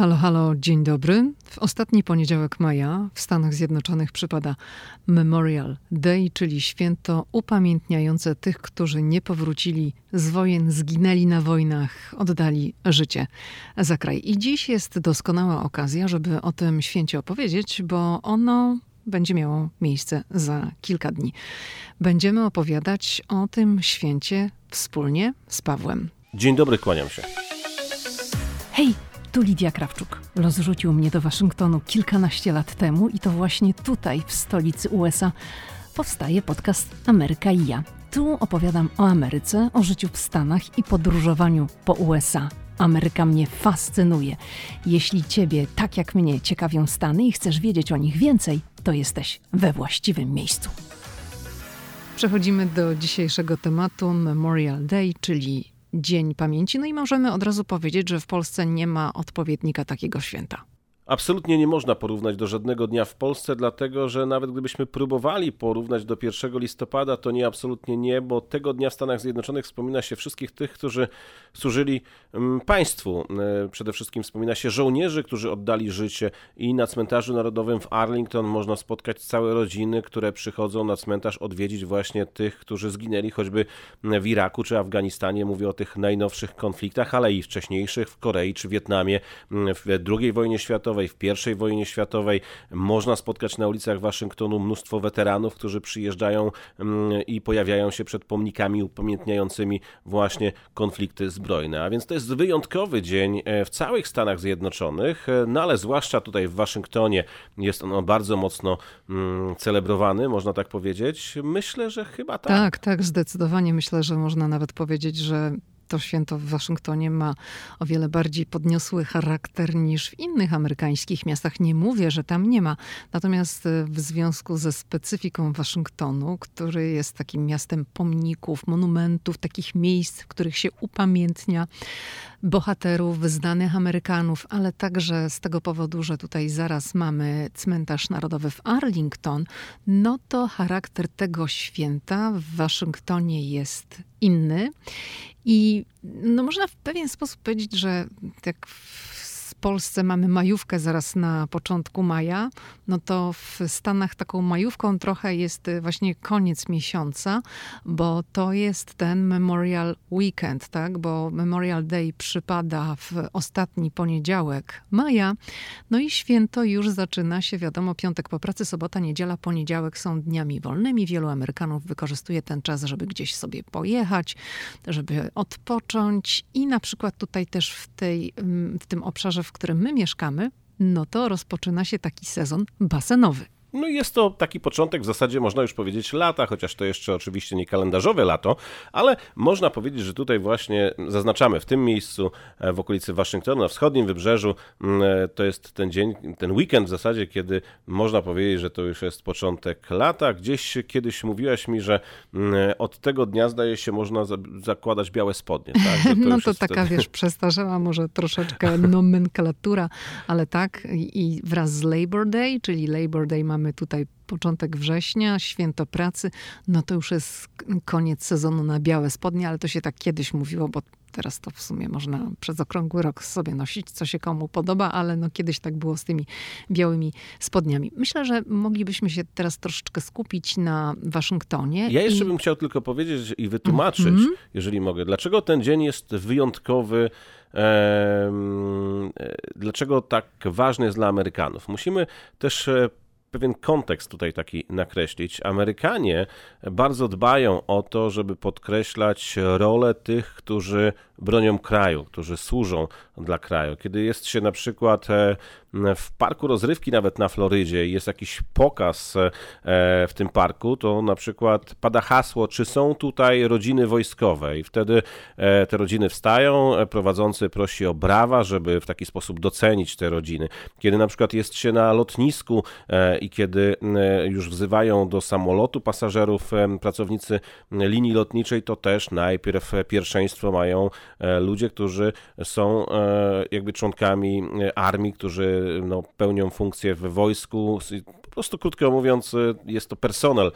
Halo, halo, dzień dobry. W ostatni poniedziałek maja w Stanach Zjednoczonych przypada Memorial Day, czyli święto upamiętniające tych, którzy nie powrócili z wojen, zginęli na wojnach, oddali życie za kraj. I dziś jest doskonała okazja, żeby o tym święcie opowiedzieć, bo ono będzie miało miejsce za kilka dni. Będziemy opowiadać o tym święcie wspólnie z Pawłem. Dzień dobry, kłaniam się. Hej! Tu Lidia Krawczuk. Los rzucił mnie do Waszyngtonu kilkanaście lat temu i to właśnie tutaj, w stolicy USA, powstaje podcast Ameryka i ja. Tu opowiadam o Ameryce, o życiu w Stanach i podróżowaniu po USA. Ameryka mnie fascynuje. Jeśli Ciebie, tak jak mnie, ciekawią Stany i chcesz wiedzieć o nich więcej, to jesteś we właściwym miejscu. Przechodzimy do dzisiejszego tematu Memorial Day, czyli Dzień Pamięci. No i możemy od razu powiedzieć, że w Polsce nie ma odpowiednika takiego święta. Absolutnie nie można porównać do żadnego dnia w Polsce, dlatego że nawet gdybyśmy próbowali porównać do 1 listopada, to nie, absolutnie nie, bo tego dnia w Stanach Zjednoczonych wspomina się wszystkich tych, którzy służyli mm, państwu. E, przede wszystkim wspomina się żołnierzy, którzy oddali życie i na cmentarzu narodowym w Arlington można spotkać całe rodziny, które przychodzą na cmentarz odwiedzić właśnie tych, którzy zginęli choćby w Iraku czy Afganistanie. Mówię o tych najnowszych konfliktach, ale i wcześniejszych w Korei czy Wietnamie, mm, w II wojnie światowej w I wojnie światowej. Można spotkać na ulicach Waszyngtonu mnóstwo weteranów, którzy przyjeżdżają mm, i pojawiają się przed pomnikami upamiętniającymi właśnie konflikty zbrojne. A więc to jest wyjątkowy dzień e, w całych Stanach Zjednoczonych, e, no ale zwłaszcza tutaj w Waszyngtonie jest on bardzo mocno mm, celebrowany, można tak powiedzieć. Myślę, że chyba tak. Tak, tak, zdecydowanie myślę, że można nawet powiedzieć, że to święto w Waszyngtonie ma o wiele bardziej podniosły charakter niż w innych amerykańskich miastach. Nie mówię, że tam nie ma. Natomiast e, w związku ze specyfiką Waszyngtonu, który jest takim miastem pomników, monumentów, takich miejsc, w których się upamiętnia bohaterów, znanych Amerykanów, ale także z tego powodu, że tutaj zaraz mamy cmentarz narodowy w Arlington, no to charakter tego święta w Waszyngtonie jest inny. I no można w pewien sposób powiedzieć, że tak Polsce mamy majówkę zaraz na początku maja, no to w Stanach taką majówką trochę jest y, właśnie koniec miesiąca, bo to jest ten Memorial Weekend, tak? Bo Memorial Day przypada w ostatni poniedziałek maja, no i święto już zaczyna się, wiadomo, piątek po pracy, sobota, niedziela, poniedziałek są dniami wolnymi. Wielu Amerykanów wykorzystuje ten czas, żeby gdzieś sobie pojechać, żeby odpocząć i na przykład tutaj też w, tej, mm, w tym obszarze, w którym my mieszkamy, no to rozpoczyna się taki sezon basenowy. No jest to taki początek, w zasadzie można już powiedzieć lata, chociaż to jeszcze oczywiście nie kalendarzowe lato, ale można powiedzieć, że tutaj właśnie zaznaczamy w tym miejscu, e, w okolicy Waszyngtonu, na wschodnim wybrzeżu, mm, e, to jest ten dzień, ten weekend w zasadzie, kiedy można powiedzieć, że to już jest początek lata. Gdzieś kiedyś mówiłaś mi, że mm, od tego dnia zdaje się można zakładać białe spodnie. Tak? To no to taka, wiesz, przestarzała może troszeczkę nomenklatura, ale tak i wraz z Labor Day, czyli Labor Day mamy mamy tutaj początek września, święto pracy, no to już jest koniec sezonu na białe spodnie, ale to się tak kiedyś mówiło, bo teraz to w sumie można przez okrągły rok sobie nosić, co się komu podoba, ale no kiedyś tak było z tymi białymi spodniami. Myślę, że moglibyśmy się teraz troszeczkę skupić na Waszyngtonie. Ja jeszcze i... bym chciał tylko powiedzieć i wytłumaczyć, mm -hmm. jeżeli mogę, dlaczego ten dzień jest wyjątkowy dlaczego tak ważny jest dla Amerykanów. Musimy też e, pewien kontekst tutaj taki nakreślić. Amerykanie bardzo dbają o to, żeby podkreślać rolę tych, którzy bronią kraju, którzy służą dla kraju. Kiedy jest się na przykład e, w parku rozrywki, nawet na Florydzie, jest jakiś pokaz e, w tym parku, to na przykład pada hasło, czy są tutaj rodziny wojskowe, i wtedy e, te rodziny wstają, prowadzący prosi o brawa, żeby w taki sposób docenić te rodziny. Kiedy na przykład jest się na lotnisku i kiedy już wzywają do samolotu pasażerów pracownicy linii lotniczej, to też najpierw pierwszeństwo mają E, ludzie, którzy są e, jakby członkami e, armii, którzy no, pełnią funkcję w wojsku. Po prostu krótko mówiąc, jest to personel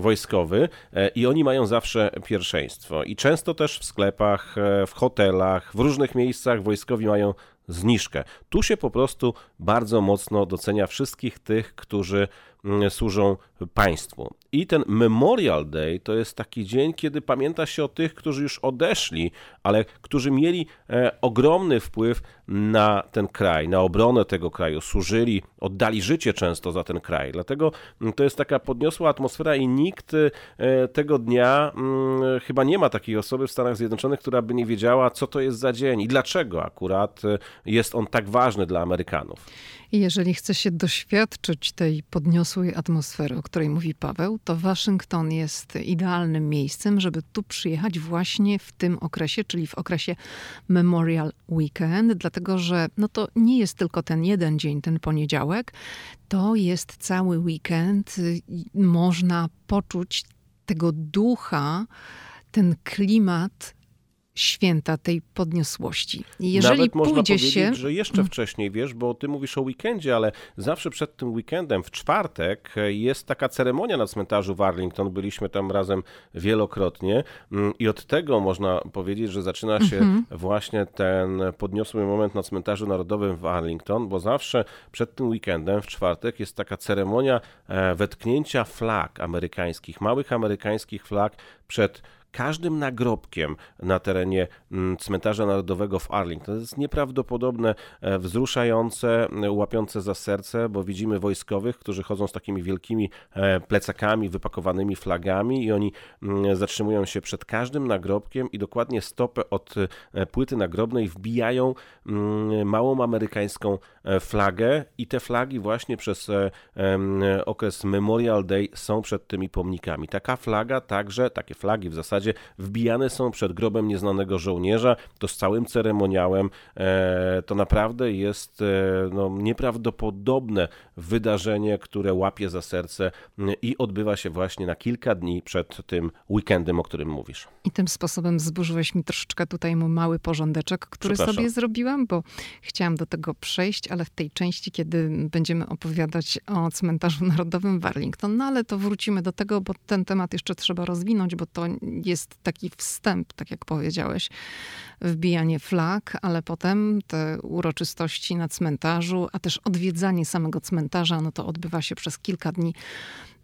wojskowy i oni mają zawsze pierwszeństwo. I często też w sklepach, w hotelach, w różnych miejscach wojskowi mają zniżkę. Tu się po prostu bardzo mocno docenia wszystkich tych, którzy mm, służą państwu. I ten Memorial Day to jest taki dzień, kiedy pamięta się o tych, którzy już odeszli, ale którzy mieli e, ogromny wpływ na ten kraj, na obronę tego kraju, służyli, oddali życie często za ten kraj. Dlatego mm, to jest taka podniosła atmosfera i nikt e, tego dnia mm, chyba nie ma takiej osoby w Stanach Zjednoczonych, która by nie wiedziała, co to jest za dzień i dlaczego akurat e, jest on tak ważny dla Amerykanów. Jeżeli chce się doświadczyć tej podniosłej atmosfery, o której mówi Paweł, to Waszyngton jest idealnym miejscem, żeby tu przyjechać właśnie w tym okresie, czyli w okresie Memorial Weekend, dlatego że no to nie jest tylko ten jeden dzień, ten poniedziałek, to jest cały weekend. Można poczuć tego ducha, ten klimat święta tej podniosłości. Jeżeli Nawet można powiedzieć, się... że jeszcze mm. wcześniej, wiesz, bo ty mówisz o weekendzie, ale zawsze przed tym weekendem, w czwartek, jest taka ceremonia na cmentarzu w Arlington. Byliśmy tam razem wielokrotnie mm, i od tego można powiedzieć, że zaczyna się -hmm. właśnie ten podniosły moment na cmentarzu narodowym w Arlington, bo zawsze przed tym weekendem, w czwartek, jest taka ceremonia e, wetknięcia flag amerykańskich, małych amerykańskich flag przed każdym nagrobkiem na terenie mm, cmentarza narodowego w Arlington. To jest nieprawdopodobne, e, wzruszające, e, łapiące za serce, bo widzimy wojskowych, którzy chodzą z takimi wielkimi e, plecakami wypakowanymi flagami i oni mm, zatrzymują się przed każdym nagrobkiem i dokładnie stopę od płyty nagrobnej wbijają mm, małą amerykańską flagę i te flagi właśnie przez okres Memorial Day są przed tymi pomnikami. Taka flaga także, takie flagi w zasadzie zasadzie wbijane są przed grobem nieznanego żołnierza, to z całym ceremoniałem. E, to naprawdę jest e, no, nieprawdopodobne wydarzenie, które łapie za serce i odbywa się właśnie na kilka dni przed tym weekendem, o którym mówisz. I tym sposobem zburzyłeś mi troszeczkę tutaj mój mały porządeczek, który sobie zrobiłam, bo chciałam do tego przejść, ale w tej części, kiedy będziemy opowiadać o cmentarzu narodowym w Arlington, no ale to wrócimy do tego, bo ten temat jeszcze trzeba rozwinąć, bo to jest jest taki wstęp, tak jak powiedziałeś, wbijanie flag, ale potem te uroczystości na cmentarzu, a też odwiedzanie samego cmentarza, no to odbywa się przez kilka dni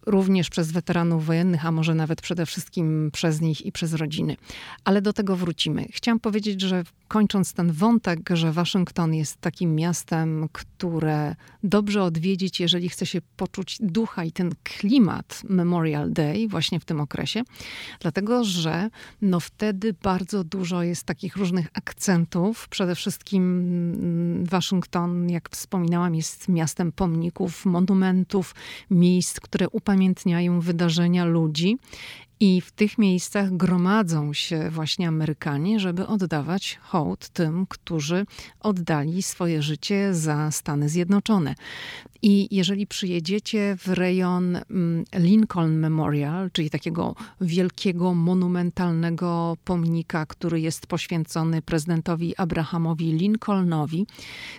również przez weteranów wojennych, a może nawet przede wszystkim przez nich i przez rodziny. Ale do tego wrócimy. Chciałam powiedzieć, że kończąc ten wątek, że Waszyngton jest takim miastem, które dobrze odwiedzić, jeżeli chce się poczuć ducha i ten klimat Memorial Day właśnie w tym okresie, dlatego że no wtedy bardzo dużo jest takich różnych akcentów. Przede wszystkim mm, Waszyngton, jak wspominałam, jest miastem pomników, monumentów, miejsc, które upamiętniają wydarzenia ludzi i w tych miejscach gromadzą się właśnie Amerykanie, żeby oddawać hołd tym, którzy oddali swoje życie za Stany Zjednoczone. I jeżeli przyjedziecie w rejon mm, Lincoln Memorial, czyli takiego wielkiego, monumentalnego pomnika, który jest poświęcony prezydentowi Abrahamowi Lincolnowi,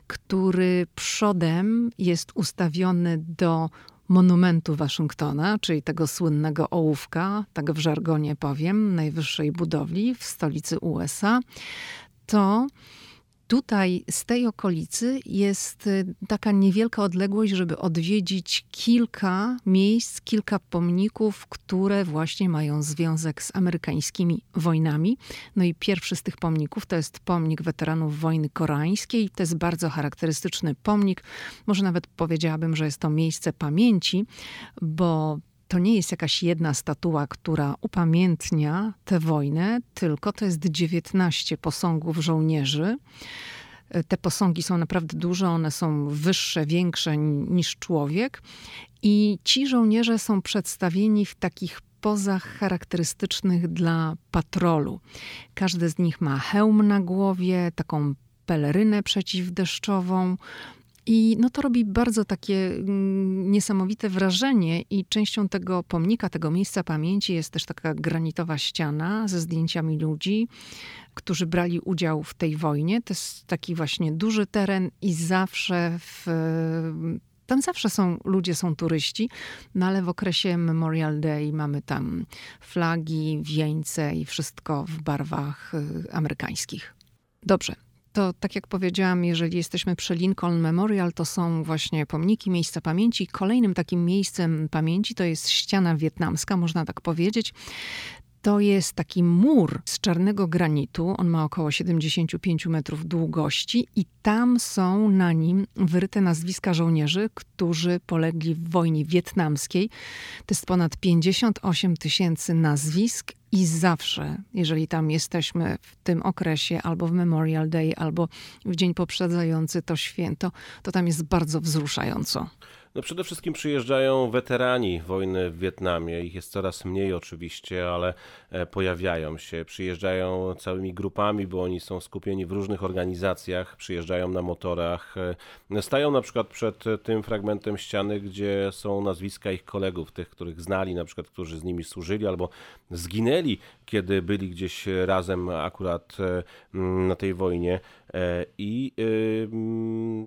który przodem jest ustawiony do monumentu Waszyngtona, czyli tego słynnego ołówka, tak w żargonie powiem, najwyższej budowli w stolicy USA, to Tutaj z tej okolicy jest y, taka niewielka odległość, żeby odwiedzić kilka miejsc, kilka pomników, które właśnie mają związek z amerykańskimi wojnami. No i pierwszy z tych pomników to jest pomnik weteranów wojny koreańskiej. To jest bardzo charakterystyczny pomnik. Może nawet powiedziałabym, że jest to miejsce pamięci, bo to nie jest jakaś jedna statua, która upamiętnia tę wojnę, tylko to jest 19 posągów żołnierzy. Te posągi są naprawdę duże, one są wyższe, większe niż człowiek. I ci żołnierze są przedstawieni w takich pozach charakterystycznych dla patrolu. Każdy z nich ma hełm na głowie, taką pelerynę przeciwdeszczową, i no to robi bardzo takie mm, niesamowite wrażenie i częścią tego pomnika, tego miejsca pamięci jest też taka granitowa ściana ze zdjęciami ludzi, którzy brali udział w tej wojnie. To jest taki właśnie duży teren i zawsze w tam zawsze są ludzie, są turyści, no ale w okresie Memorial Day mamy tam flagi, wieńce i wszystko w barwach y, amerykańskich. Dobrze, to tak jak powiedziałam, jeżeli jesteśmy przy Lincoln Memorial, to są właśnie pomniki, miejsca pamięci. Kolejnym takim miejscem pamięci to jest ściana wietnamska, można tak powiedzieć. To jest taki mur z czarnego granitu. On ma około 75 metrów długości, i tam są na nim wyryte nazwiska żołnierzy, którzy polegli w wojnie wietnamskiej. To jest ponad 58 tysięcy nazwisk, i zawsze, jeżeli tam jesteśmy w tym okresie, albo w Memorial Day, albo w dzień poprzedzający to święto, to tam jest bardzo wzruszająco. No przede wszystkim przyjeżdżają weterani wojny w Wietnamie. Ich jest coraz mniej oczywiście, ale pojawiają się. Przyjeżdżają całymi grupami, bo oni są skupieni w różnych organizacjach. Przyjeżdżają na motorach. E, stają na przykład przed tym fragmentem ściany, gdzie są nazwiska ich kolegów, tych, których znali, na przykład, którzy z nimi służyli albo zginęli, kiedy byli gdzieś razem akurat e, na tej wojnie. I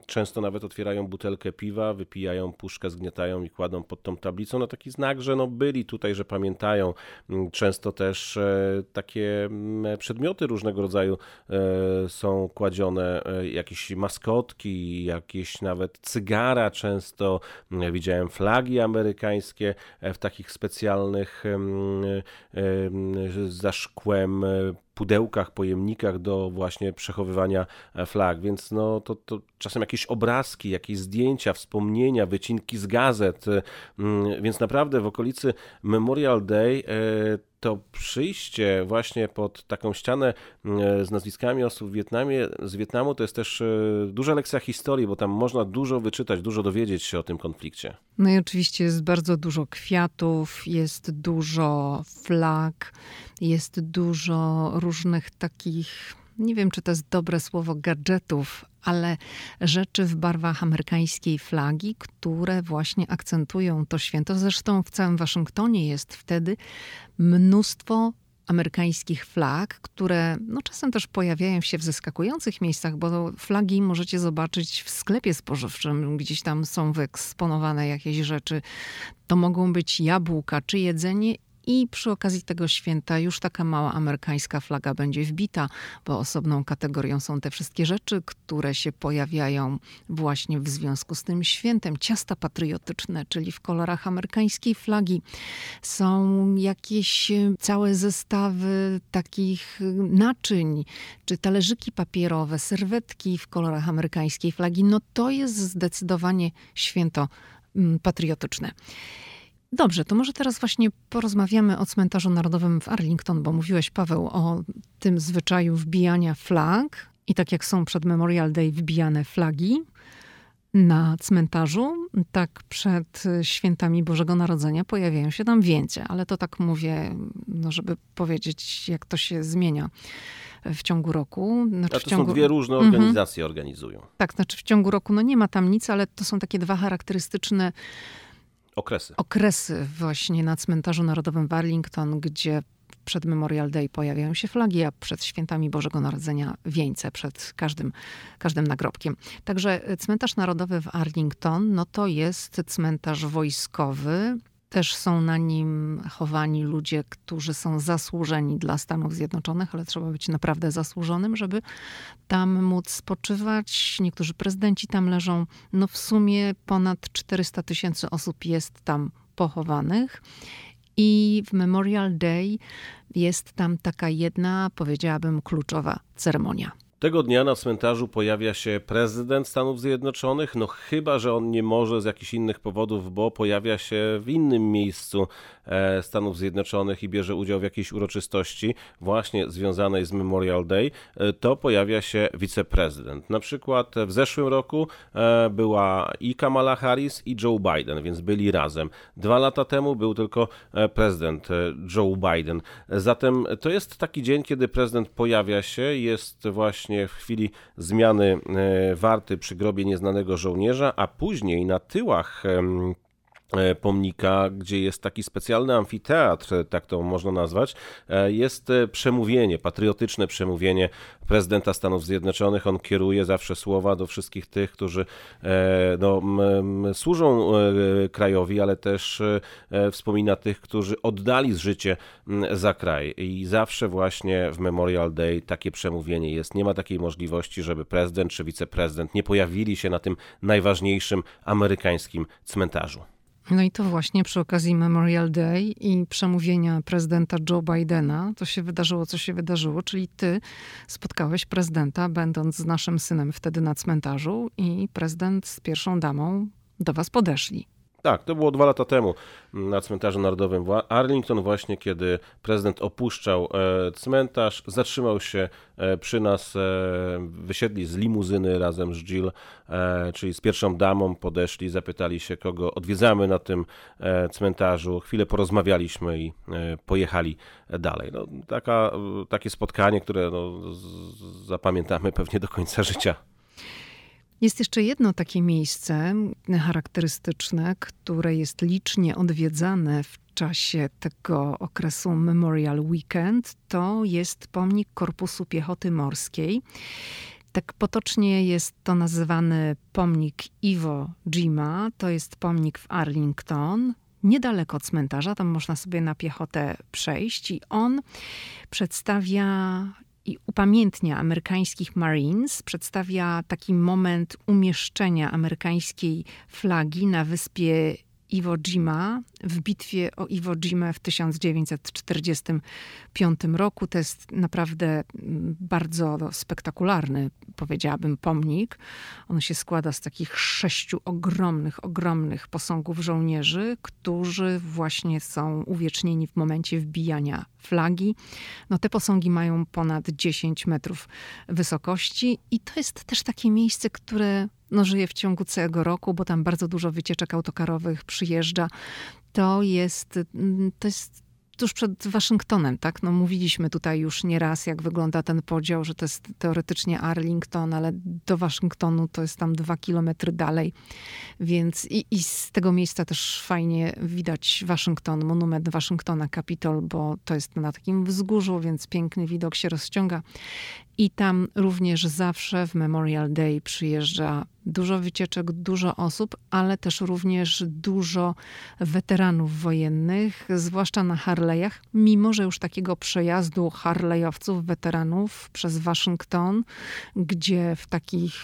często nawet otwierają butelkę piwa, wypijają puszkę zgniatają i kładą pod tą tablicą, no taki znak, że no byli tutaj, że pamiętają. Często też e, takie mm, przedmioty różnego rodzaju e, są kładzione, e, jakieś maskotki, jakieś nawet cygara często. Mm, widziałem flagi amerykańskie w takich specjalnych za szkłem pudełkach, pojemnikach do właśnie przechowywania e, flag, więc no to, to czasem jakieś obrazki, jakieś zdjęcia, wspomnienia, wycinki z gazet, e, mm, więc naprawdę w okolicy Memorial Day e, to przyjście właśnie pod taką ścianę z nazwiskami osób w Wietnamie, z Wietnamu to jest też duża lekcja historii, bo tam można dużo wyczytać, dużo dowiedzieć się o tym konflikcie. No i oczywiście jest bardzo dużo kwiatów, jest dużo flag, jest dużo różnych takich, nie wiem czy to jest dobre słowo, gadżetów, ale rzeczy w barwach amerykańskiej flagi, które właśnie akcentują to święto. Zresztą w całym Waszyngtonie jest wtedy mnóstwo amerykańskich flag, które no, czasem też pojawiają się w zaskakujących miejscach, bo flagi możecie zobaczyć w sklepie spożywczym, gdzieś tam są wyeksponowane jakieś rzeczy. To mogą być jabłka czy jedzenie i przy okazji tego święta już taka mała amerykańska flaga będzie wbita, bo osobną kategorią są te wszystkie rzeczy, które się pojawiają właśnie w związku z tym świętem. Ciasta patriotyczne, czyli w kolorach amerykańskiej flagi. Są jakieś całe zestawy takich naczyń, czy talerzyki papierowe, serwetki w kolorach amerykańskiej flagi. No to jest zdecydowanie święto mm, patriotyczne. Dobrze, to może teraz właśnie porozmawiamy o cmentarzu narodowym w Arlington, bo mówiłeś, Paweł, o tym zwyczaju wbijania flag. I tak jak są przed Memorial Day wbijane flagi na cmentarzu, tak przed świętami Bożego Narodzenia pojawiają się tam więcej, ale to tak mówię, no żeby powiedzieć, jak to się zmienia w ciągu roku. Znaczy, A to ciągu... są dwie różne mhm. organizacje mhm. organizują. Tak, znaczy w ciągu roku no nie ma tam nic, ale to są takie dwa charakterystyczne Okresy. Okresy właśnie na cmentarzu narodowym w Arlington, gdzie przed Memorial Day pojawiają się flagi, a przed świętami Bożego Narodzenia wieńce, przed każdym, każdym nagrobkiem. Także cmentarz narodowy w Arlington, no to jest cmentarz wojskowy, też są na nim chowani ludzie, którzy są zasłużeni dla Stanów Zjednoczonych, ale trzeba być naprawdę zasłużonym, żeby tam móc spoczywać. Niektórzy prezydenci tam leżą. No w sumie ponad 400 tysięcy osób jest tam pochowanych. I w Memorial Day jest tam taka jedna, powiedziałabym, kluczowa ceremonia. Tego dnia na cmentarzu pojawia się prezydent Stanów Zjednoczonych, no chyba, że on nie może z jakichś innych powodów, bo pojawia się w innym miejscu Stanów Zjednoczonych i bierze udział w jakiejś uroczystości właśnie związanej z Memorial Day, e, to pojawia się wiceprezydent. Na przykład w zeszłym roku e, była i Kamala Harris i Joe Biden, więc byli razem. Dwa lata temu był tylko prezydent Joe Biden. Zatem to jest taki dzień, kiedy prezydent pojawia się, jest właśnie w chwili zmiany e, warty przy grobie nieznanego żołnierza, a później na tyłach E, pomnika, gdzie jest taki specjalny amfiteatr, tak to można nazwać, e, jest e, przemówienie, patriotyczne przemówienie prezydenta Stanów Zjednoczonych. On kieruje zawsze słowa do wszystkich tych, którzy no, służą krajowi, ale też wspomina tych, którzy oddali życie za kraj. I zawsze właśnie w Memorial Day takie przemówienie jest. Nie ma takiej możliwości, żeby prezydent czy wiceprezydent nie pojawili się na tym najważniejszym amerykańskim cmentarzu. No i to właśnie przy okazji Memorial Day i przemówienia prezydenta Joe Bidena to się wydarzyło, co się wydarzyło, czyli ty spotkałeś prezydenta, będąc z naszym synem wtedy na cmentarzu i prezydent z pierwszą damą do was podeszli. Tak, to było dwa lata temu na cmentarzu narodowym w Arlington, właśnie kiedy prezydent opuszczał e, cmentarz, zatrzymał się e, przy nas, e, wysiedli z limuzyny razem z Jill, czyli z pierwszą damą, podeszli, zapytali się, kogo odwiedzamy na tym cmentarzu. Chwilę porozmawialiśmy i pojechali dalej. No, taka, takie spotkanie, które no, zapamiętamy pewnie do końca życia. Jest jeszcze jedno takie miejsce charakterystyczne, które jest licznie odwiedzane w czasie tego okresu Memorial Weekend. To jest pomnik Korpusu Piechoty Morskiej. Tak potocznie jest to nazywany pomnik Iwo Jima. To jest pomnik w Arlington, niedaleko cmentarza. Tam można sobie na piechotę przejść i on przedstawia i upamiętnia amerykańskich Marines, przedstawia taki moment umieszczenia amerykańskiej flagi na wyspie Iwo Jima w bitwie o Iwo Jimę w 1945 roku. To jest naprawdę mm, bardzo spektakularny, powiedziałabym, pomnik. On się składa z takich sześciu ogromnych, ogromnych posągów żołnierzy, którzy właśnie są uwiecznieni w momencie wbijania flagi. No, te posągi mają ponad 10 metrów wysokości i to jest też takie miejsce, które no, żyje w ciągu całego roku, bo tam bardzo dużo wycieczek autokarowych przyjeżdża. To jest, mm, to jest tuż przed Waszyngtonem, tak? No mówiliśmy tutaj już nieraz, jak wygląda ten podział, że to jest teoretycznie Arlington, ale do Waszyngtonu to jest tam dwa kilometry dalej. Więc i, i z tego miejsca też fajnie widać Waszyngton, monument Waszyngtona, Capitol, bo to jest na takim wzgórzu, więc piękny widok się rozciąga. I tam również zawsze w Memorial Day przyjeżdża dużo wycieczek, dużo osób, ale też również dużo weteranów wojennych, zwłaszcza na Harley'ach, mimo że już takiego przejazdu Harley'owców, weteranów przez Waszyngton, gdzie w takich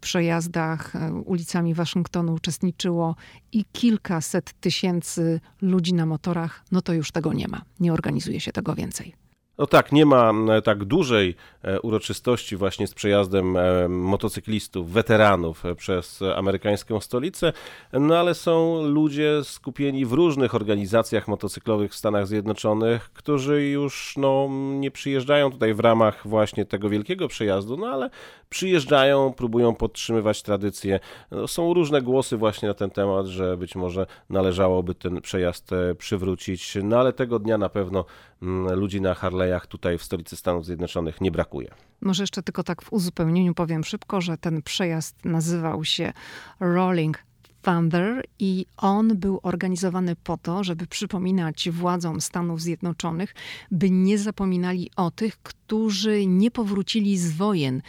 przejazdach e, ulicami Waszyngtonu uczestniczyło i kilkaset tysięcy ludzi na motorach, no to już tego nie ma. Nie organizuje się tego więcej. No tak, nie ma e, tak dużej e, uroczystości właśnie z przejazdem e, motocyklistów, weteranów przez amerykańską stolicę, no ale są ludzie skupieni w różnych organizacjach motocyklowych w Stanach Zjednoczonych, którzy już no, nie przyjeżdżają tutaj w ramach właśnie tego wielkiego przejazdu, no ale przyjeżdżają, próbują podtrzymywać tradycję. No, są różne głosy właśnie na ten temat, że być może należałoby ten przejazd przywrócić, no ale tego dnia na pewno ludzi na Harley kolejach tutaj w stolicy Stanów Zjednoczonych nie brakuje. Może jeszcze tylko tak w uzupełnieniu powiem szybko, że ten przejazd nazywał się Rolling Thunder i on był organizowany po to, żeby przypominać władzom Stanów Zjednoczonych, by nie zapominali o tych, którzy nie powrócili z wojen,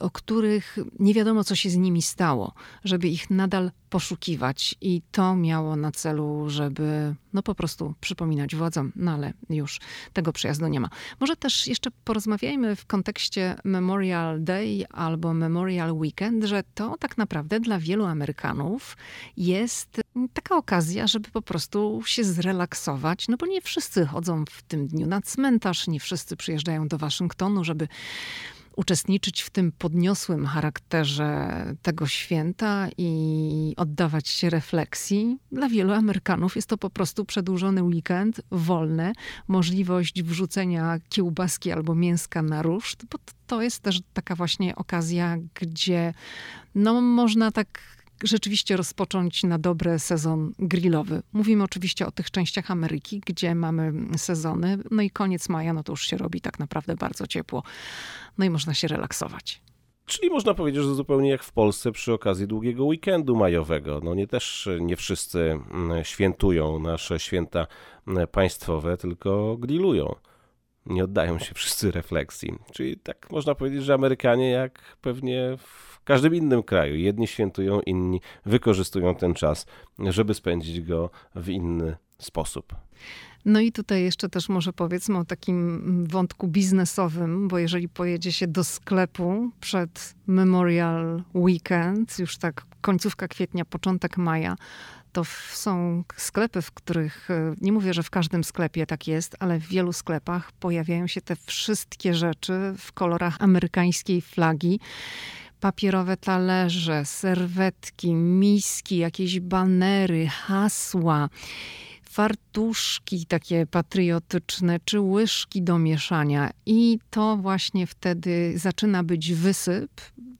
o których nie wiadomo, co się z nimi stało, żeby ich nadal poszukiwać. I to miało na celu, żeby no po prostu przypominać władzom, no ale już tego przejazdu nie ma. Może też jeszcze porozmawiajmy w kontekście Memorial Day albo Memorial Weekend, że to tak naprawdę dla wielu Amerykanów jest taka okazja, żeby po prostu się zrelaksować, no bo nie wszyscy chodzą w tym dniu na cmentarz, nie wszyscy przyjeżdżają do Waszyngtonu, żeby uczestniczyć w tym podniosłym charakterze tego święta i oddawać się refleksji. Dla wielu Amerykanów jest to po prostu przedłużony weekend, wolny, możliwość wrzucenia kiełbaski albo mięska na ruszt, bo to jest też taka właśnie okazja, gdzie no, można tak rzeczywiście rozpocząć na dobre sezon grillowy. Mówimy oczywiście o tych częściach Ameryki, gdzie mamy sezony, no i koniec maja, no to już się robi tak naprawdę bardzo ciepło, no i można się relaksować. Czyli można powiedzieć, że zupełnie jak w Polsce przy okazji długiego weekendu majowego. No nie też nie wszyscy mm, świętują nasze święta mm, państwowe, tylko grillują. Nie oddają się wszyscy refleksji. Czyli tak można powiedzieć, że Amerykanie jak pewnie w każdym innym kraju. Jedni świętują, inni wykorzystują ten czas, żeby spędzić go w inny sposób. No i tutaj jeszcze też może powiedzmy o takim wątku biznesowym, bo jeżeli pojedzie się do sklepu przed Memorial Weekend, już tak końcówka kwietnia, początek maja, to są sklepy, w których, e, nie mówię, że w każdym sklepie tak jest, ale w wielu sklepach pojawiają się te wszystkie rzeczy w kolorach amerykańskiej flagi papierowe talerze, serwetki, miski, jakieś banery, hasła fartuszki takie patriotyczne, czy łyżki do mieszania. I to właśnie wtedy zaczyna być wysyp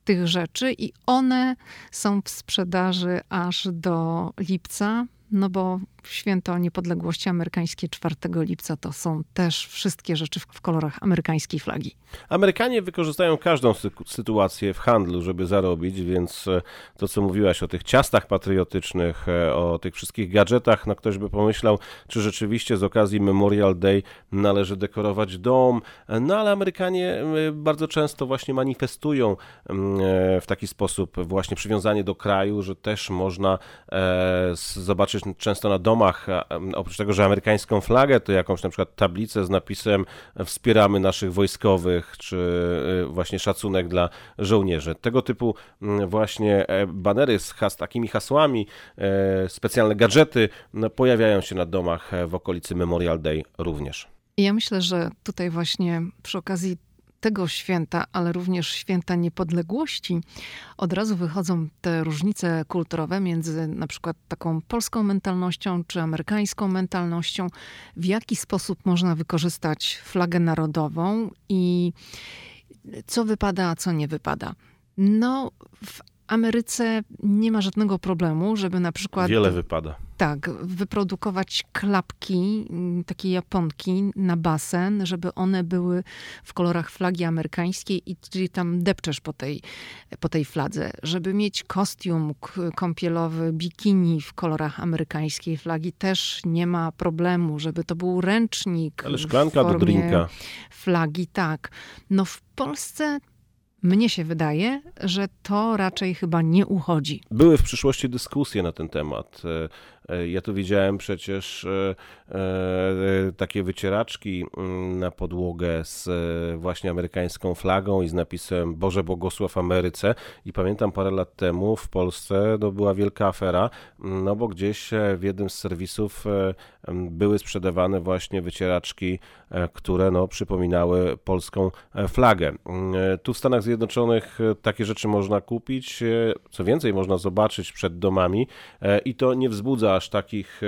tych rzeczy i one są w sprzedaży aż do lipca, no bo święto niepodległości amerykańskie 4 lipca to są też wszystkie rzeczy w, kolorach amerykańskiej flagi. Amerykanie wykorzystają każdą sy sytuację w handlu, żeby zarobić, więc e, to, co mówiłaś o tych ciastach patriotycznych, e, o tych wszystkich gadżetach, no ktoś by pomyślał, czy rzeczywiście z okazji Memorial Day należy dekorować dom, no ale Amerykanie e, bardzo często właśnie manifestują mm, w taki sposób właśnie przywiązanie do kraju, że też można zobaczyć często na dom domach, oprócz tego, że amerykańską flagę, to jakąś na przykład tablicę z napisem wspieramy naszych wojskowych, czy y, właśnie szacunek dla żołnierzy. Tego typu właśnie e, banery z has, takimi hasłami, e, specjalne gadżety no, pojawiają się na domach e, w okolicy Memorial Day również. Ja myślę, że tutaj właśnie przy okazji tego święta, ale również święta niepodległości, od razu wychodzą te różnice kulturowe między na przykład taką polską mentalnością czy amerykańską mentalnością, w jaki sposób można wykorzystać flagę narodową i co wypada, a co nie wypada. No, w Ameryce nie ma żadnego problemu, żeby na przykład. Wiele wypada. Tak, wyprodukować klapki, mm, takie japonki na basen, żeby one były w kolorach flagi amerykańskiej i czyli tam depczesz po tej, po tej fladze. Żeby mieć kostium kąpielowy, bikini w kolorach amerykańskiej flagi też nie ma problemu, żeby to był ręcznik. Ale szklanka do drinka. Flagi, tak. No w Polsce mnie się wydaje, że to raczej chyba nie uchodzi. Były w przyszłości dyskusje na ten temat. E, ja tu widziałem przecież e, e, takie wycieraczki mm, na podłogę z właśnie amerykańską flagą i z napisem Boże błogosław Ameryce i pamiętam parę lat temu w Polsce no, była wielka afera, mm, no bo gdzieś w jednym z serwisów były sprzedawane właśnie wycieraczki, które no, przypominały polską flagę. Mm, tu w Stanach Zjednoczonych takie rzeczy można kupić, co więcej można zobaczyć przed domami i to nie wzbudza aż takich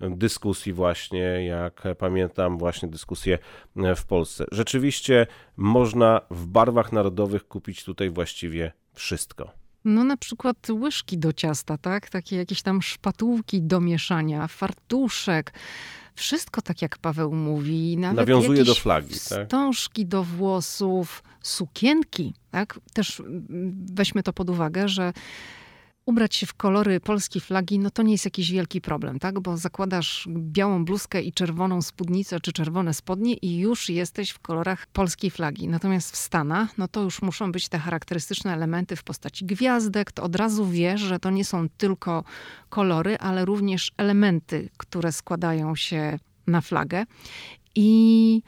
e, dyskusji właśnie, jak pamiętam właśnie dyskusje e, w Polsce. Rzeczywiście można w barwach narodowych kupić tutaj właściwie wszystko. No na przykład łyżki do ciasta, tak? Takie jakieś tam szpatułki do mieszania, fartuszek. Wszystko tak jak Paweł mówi. Nawet Nawiązuje do flagi. Tak? Wstążki do włosów, sukienki, tak? Też weźmy to pod uwagę, że ubrać się w kolory polskiej flagi, no to nie jest jakiś wielki problem, tak? Bo zakładasz białą bluzkę i czerwoną spódnicę czy czerwone spodnie i już jesteś w kolorach polskiej flagi. Natomiast w Stanach, no to już muszą być te charakterystyczne elementy w postaci gwiazdek. To od razu wiesz, że to nie są tylko kolory, ale również elementy, które składają się na flagę. I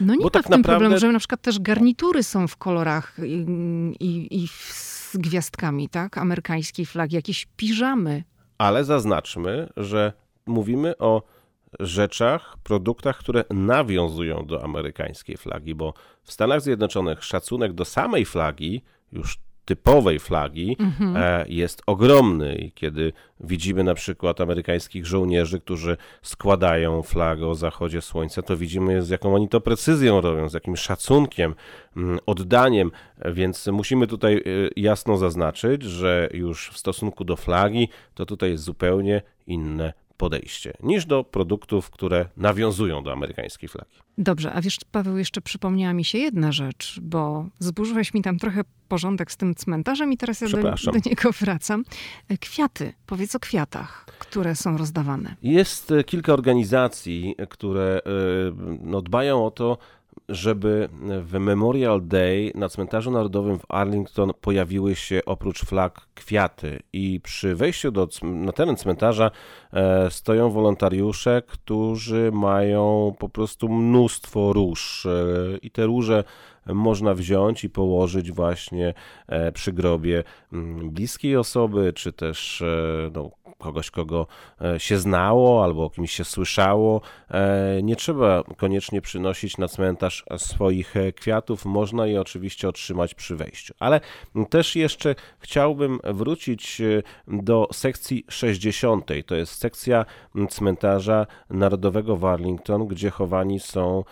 no nie Bo ma tak w tym naprawdę... problemu, że na przykład też garnitury są w kolorach i, i, i z gwiazdkami, tak? Amerykańskiej flagi, jakieś piżamy. Ale zaznaczmy, że mówimy o rzeczach, produktach, które nawiązują do amerykańskiej flagi, bo w Stanach Zjednoczonych szacunek do samej flagi już typowej flagi mhm. E, jest ogromny. I kiedy widzimy na przykład amerykańskich żołnierzy, którzy składają flagę o zachodzie słońca, to widzimy z jaką oni to precyzją robią, z jakim szacunkiem, mm, oddaniem. Więc musimy tutaj e, jasno zaznaczyć, że już w stosunku do flagi to tutaj jest zupełnie inne podejście niż do produktów, które nawiązują do amerykańskiej flagi. Dobrze, a wiesz, Paweł, jeszcze przypomniała mi się jedna rzecz, bo zburzyłeś mi tam trochę porządek z tym cmentarzem i teraz ja do, do, niego wracam. Kwiaty, powiedz o kwiatach, które są rozdawane. Jest e, kilka organizacji, które e, no, dbają o to, żeby w Memorial Day na cmentarzu narodowym w Arlington pojawiły się oprócz flag kwiaty. I przy wejściu do, na teren cmentarza e, stoją wolontariusze, którzy mają po prostu mnóstwo róż e, i te róże można wziąć i położyć właśnie e, przy grobie mm, bliskiej osoby, czy też no, kogoś, kogo e, się znało albo o kimś się słyszało. E, nie trzeba koniecznie przynosić na cmentarz swoich e, kwiatów, można je oczywiście otrzymać przy wejściu. Ale też jeszcze chciałbym wrócić do sekcji 60. To jest sekcja cmentarza narodowego w Arlington, gdzie chowani są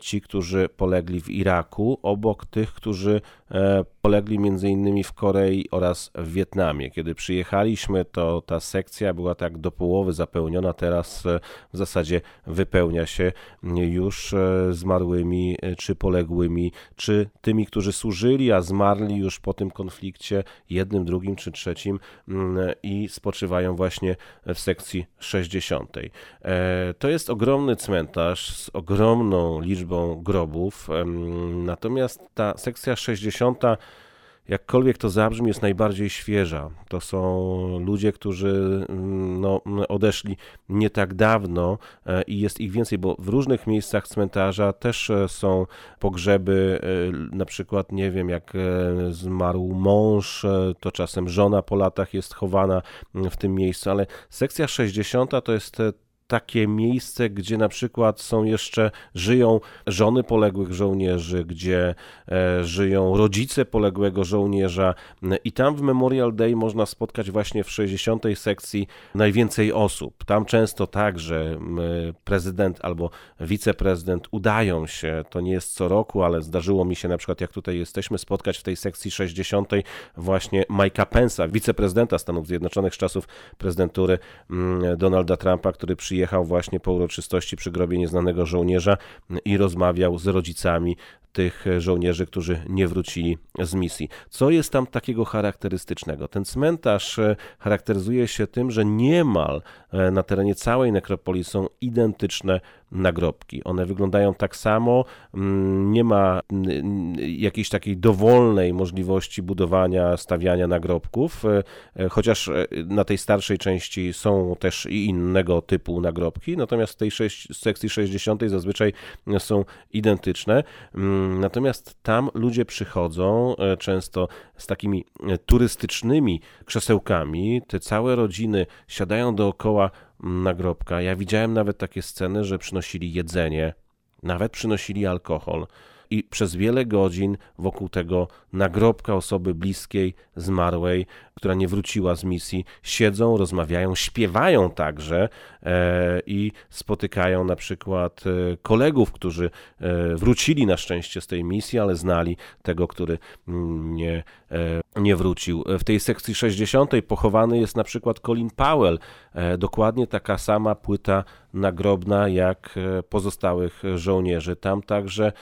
ci, którzy polegli w Iraku, obok tych, którzy polegli między innymi w Korei oraz w Wietnamie. Kiedy przyjechaliśmy, to ta sekcja była tak do połowy zapełniona, teraz e, w zasadzie wypełnia się już e, zmarłymi, e, czy poległymi, czy tymi, którzy służyli, a zmarli już po tym konflikcie, jednym, drugim czy trzecim mm, i spoczywają właśnie w sekcji 60. To jest ogromny cmentarz z ogromną liczbą grobów, natomiast ta sekcja 60 jakkolwiek to zabrzmi, jest najbardziej świeża. To są ludzie, którzy mm, no, odeszli nie tak dawno e, i jest ich więcej, bo w różnych miejscach cmentarza też e, są pogrzeby, e, na przykład, nie wiem, jak zmarł mąż, to czasem żona po latach jest chowana w tym miejscu, ale sekcja 60 to jest takie miejsce, gdzie na przykład są jeszcze, żyją żony poległych żołnierzy, gdzie e, żyją rodzice poległego żołnierza i tam w Memorial Day można spotkać właśnie w 60. sekcji najwięcej osób. Tam często tak, że prezydent albo wiceprezydent udają się, to nie jest co roku, ale zdarzyło mi się na przykład, jak tutaj jesteśmy, spotkać w tej sekcji 60. właśnie Mike'a Pence'a, wiceprezydenta Stanów Zjednoczonych z czasów prezydentury Donalda Trumpa, który przyjechał przyjechał właśnie po uroczystości przy grobie nieznanego żołnierza i rozmawiał z rodzicami tych żołnierzy, którzy nie wrócili z misji. Co jest tam takiego charakterystycznego? Ten cmentarz e, charakteryzuje się tym, że niemal e, na terenie całej nekropolii są identyczne nagrobki. One wyglądają tak samo, mm, nie ma jakiejś takiej dowolnej możliwości budowania, stawiania nagrobków, e, chociaż na tej starszej części są też i innego typu nagrobki, natomiast w tej sekcji 60 zazwyczaj są identyczne. Mm, Natomiast tam ludzie przychodzą e, często z takimi e, turystycznymi krzesełkami. Te całe rodziny siadają dookoła nagrobka. Ja widziałem nawet takie sceny, że przynosili jedzenie, nawet przynosili alkohol i przez wiele godzin wokół tego nagrobka osoby bliskiej, zmarłej, która nie wróciła z misji, siedzą, rozmawiają, śpiewają także e, i spotykają na przykład e, kolegów, którzy e, wrócili na szczęście z tej misji, ale znali tego, który mm, nie, nie wrócił. W tej sekcji 60 pochowany jest na przykład Colin Powell, dokładnie taka sama płyta nagrobna jak pozostałych żołnierzy. Tam także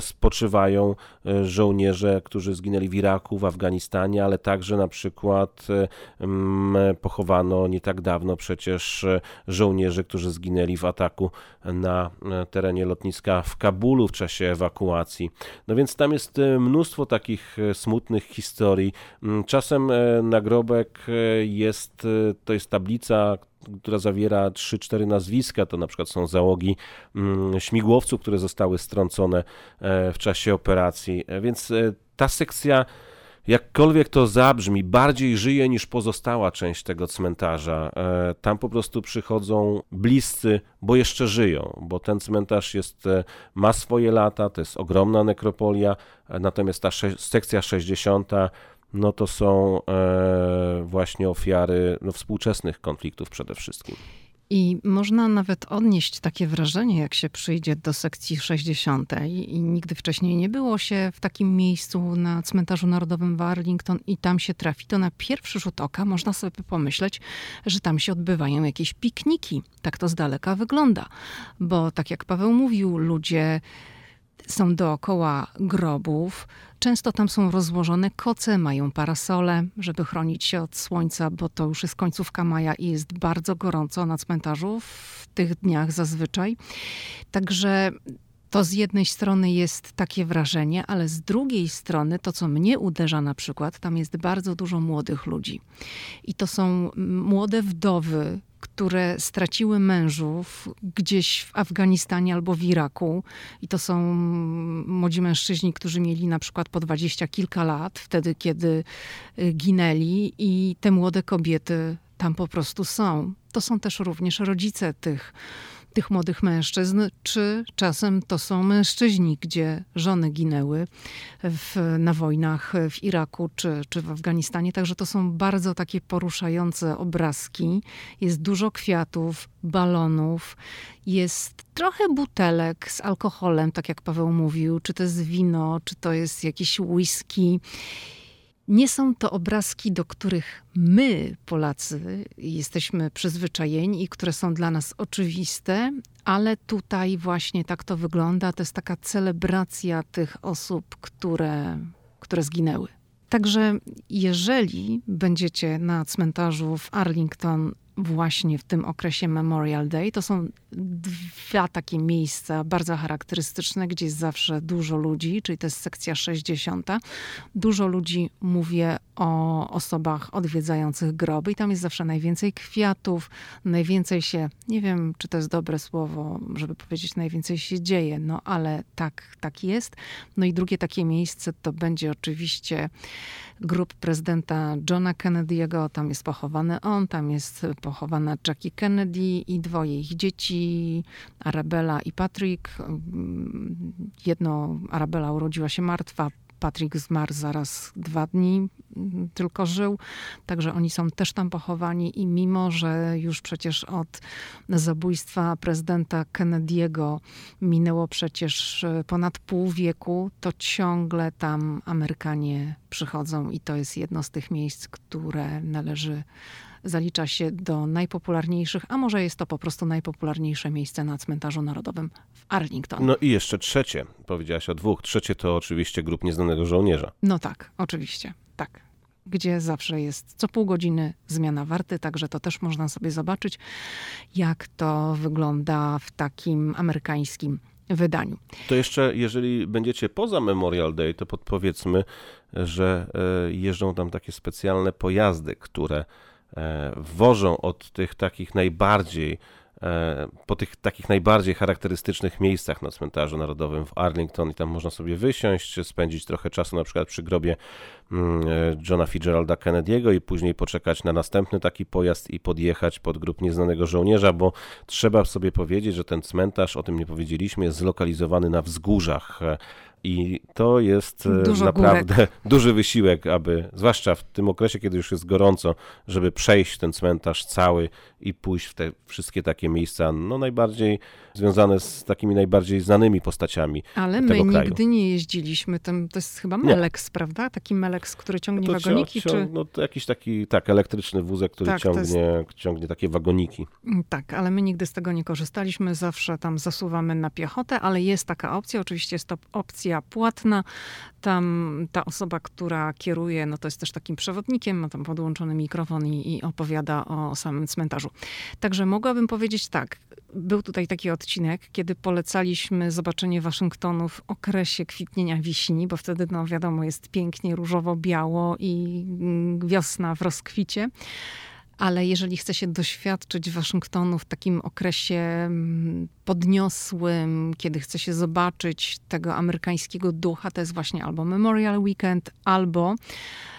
spoczywają żołnierze, którzy zginęli w Iraku, w Afganistanie, ale także na przykład pochowano nie tak dawno przecież żołnierzy, którzy zginęli w ataku na terenie lotniska w Kabulu w czasie ewakuacji. No więc tam jest e, mnóstwo takich e, smutnych historii. Czasem e, nagrobek jest, to jest tablica, która zawiera 3-4 nazwiska, to na przykład są załogi mm, śmigłowców, które zostały strącone w czasie operacji. Więc ta sekcja jakkolwiek to zabrzmi, bardziej żyje niż pozostała część tego cmentarza. E, tam po prostu przychodzą bliscy, bo jeszcze żyją, bo ten cmentarz jest, e, ma swoje lata, to jest ogromna nekropolia, e, natomiast ta sekcja 60 no to są właśnie ofiary no, współczesnych konfliktów przede wszystkim. I można nawet odnieść takie wrażenie, jak się przyjdzie do sekcji 60. I nigdy wcześniej nie było się w takim miejscu na cmentarzu narodowym w Arlington i tam się trafi, to na pierwszy rzut oka można sobie pomyśleć, że tam się odbywają jakieś pikniki. Tak to z daleka wygląda. Bo tak jak Paweł mówił, ludzie są dookoła grobów. Często tam są rozłożone koce, mają parasole, żeby chronić się od słońca, bo to już jest końcówka maja i jest bardzo gorąco na cmentarzu w tych dniach zazwyczaj. Także to z jednej strony jest takie wrażenie, ale z drugiej strony to, co mnie uderza na przykład, tam jest bardzo dużo młodych ludzi. I to są młode wdowy, które straciły mężów gdzieś w Afganistanie albo w Iraku. I to są młodzi mężczyźni, którzy mieli na przykład po dwadzieścia kilka lat, wtedy kiedy y, ginęli, i te młode kobiety tam po prostu są. To są też również rodzice tych tych młodych mężczyzn, czy czasem to są mężczyźni, gdzie żony ginęły w, na wojnach w Iraku czy, czy w Afganistanie. Także to są bardzo takie poruszające obrazki. Jest dużo kwiatów, balonów, jest trochę butelek z alkoholem, tak jak Paweł mówił, czy to jest wino, czy to jest jakieś whisky. Nie są to obrazki, do których my, Polacy, jesteśmy przyzwyczajeni i które są dla nas oczywiste, ale tutaj właśnie tak to wygląda. To jest taka celebracja tych osób, które, które zginęły. Także jeżeli będziecie na cmentarzu w Arlington właśnie w tym okresie Memorial Day. To są dwa takie miejsca bardzo charakterystyczne, gdzie jest zawsze dużo ludzi, czyli to jest sekcja 60. Dużo ludzi mówię o osobach odwiedzających groby i tam jest zawsze najwięcej kwiatów, najwięcej się, nie wiem czy to jest dobre słowo, żeby powiedzieć najwięcej się dzieje, no ale tak, tak jest. No i drugie takie miejsce to będzie oczywiście grób prezydenta Johna Kennedy'ego, tam jest pochowany on, tam jest pochowana Jackie Kennedy i dwoje ich dzieci, Arabella i Patrick. Jedno, Arabella urodziła się martwa, Patrick zmarł zaraz dwa dni, tylko żył, także oni są też tam pochowani i mimo, że już przecież od zabójstwa prezydenta Kennedy'ego minęło przecież ponad pół wieku, to ciągle tam Amerykanie przychodzą i to jest jedno z tych miejsc, które należy zalicza się do najpopularniejszych, a może jest to po prostu najpopularniejsze miejsce na cmentarzu narodowym w Arlington. No i jeszcze trzecie, powiedziałaś o dwóch. Trzecie to oczywiście grup nieznanego żołnierza. No tak, oczywiście, tak. Gdzie zawsze jest co pół godziny zmiana warty, także to też można sobie zobaczyć, jak to wygląda w takim amerykańskim wydaniu. To jeszcze, jeżeli będziecie poza Memorial Day, to podpowiedzmy, że e, jeżdżą tam takie specjalne pojazdy, które wożą od tych takich najbardziej e, po tych takich najbardziej charakterystycznych miejscach na cmentarzu narodowym w Arlington i tam można sobie wysiąść, spędzić trochę czasu na przykład przy grobie mm, e, Johna Fitzgeralda Kennedy'ego i później poczekać na następny taki pojazd i podjechać pod grup nieznanego żołnierza, bo trzeba sobie powiedzieć, że ten cmentarz, o tym nie powiedzieliśmy, jest zlokalizowany na wzgórzach i to jest e, Dużo naprawdę górek. duży wysiłek, aby, zwłaszcza w tym okresie, kiedy już jest gorąco, żeby przejść ten cmentarz cały i pójść w te wszystkie takie miejsca, no najbardziej związane z takimi najbardziej znanymi postaciami Ale tego my kraju. nigdy nie jeździliśmy tym, to jest chyba Meleks, nie. prawda? Taki Meleks, który ciągnie no wagoniki? Cią, czy... No to jakiś taki, tak, elektryczny wózek, który tak, ciągnie, jest... ciągnie takie wagoniki. Mm, tak, ale my nigdy z tego nie korzystaliśmy, zawsze tam zasuwamy na piechotę, ale jest taka opcja, oczywiście jest to opcja płatna, tam ta osoba, która kieruje, no to jest też takim przewodnikiem, ma tam podłączony mikrofon i, i opowiada o samym cmentarzu. Także mogłabym powiedzieć tak, był tutaj taki odcinek, kiedy polecaliśmy zobaczenie Waszyngtonu w okresie kwitnienia wiśni, bo wtedy, no wiadomo, jest pięknie różowo-biało i mm, wiosna w rozkwicie ale jeżeli chce się doświadczyć Waszyngtonu w takim okresie mm, podniosłym, kiedy chce się zobaczyć tego amerykańskiego ducha, to jest właśnie albo Memorial Weekend, albo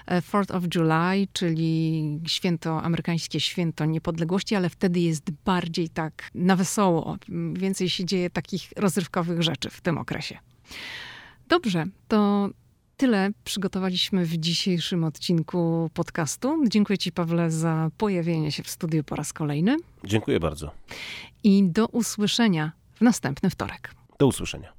4th e, of July, czyli święto, amerykańskie święto niepodległości, ale wtedy jest bardziej tak na wesoło. Więcej się dzieje takich rozrywkowych rzeczy w tym okresie. Dobrze, to Tyle przygotowaliśmy w dzisiejszym odcinku podcastu. Dziękuję Ci, Pawle, za pojawienie się w studiu po raz kolejny. Dziękuję bardzo. i do usłyszenia w następny wtorek. Do usłyszenia.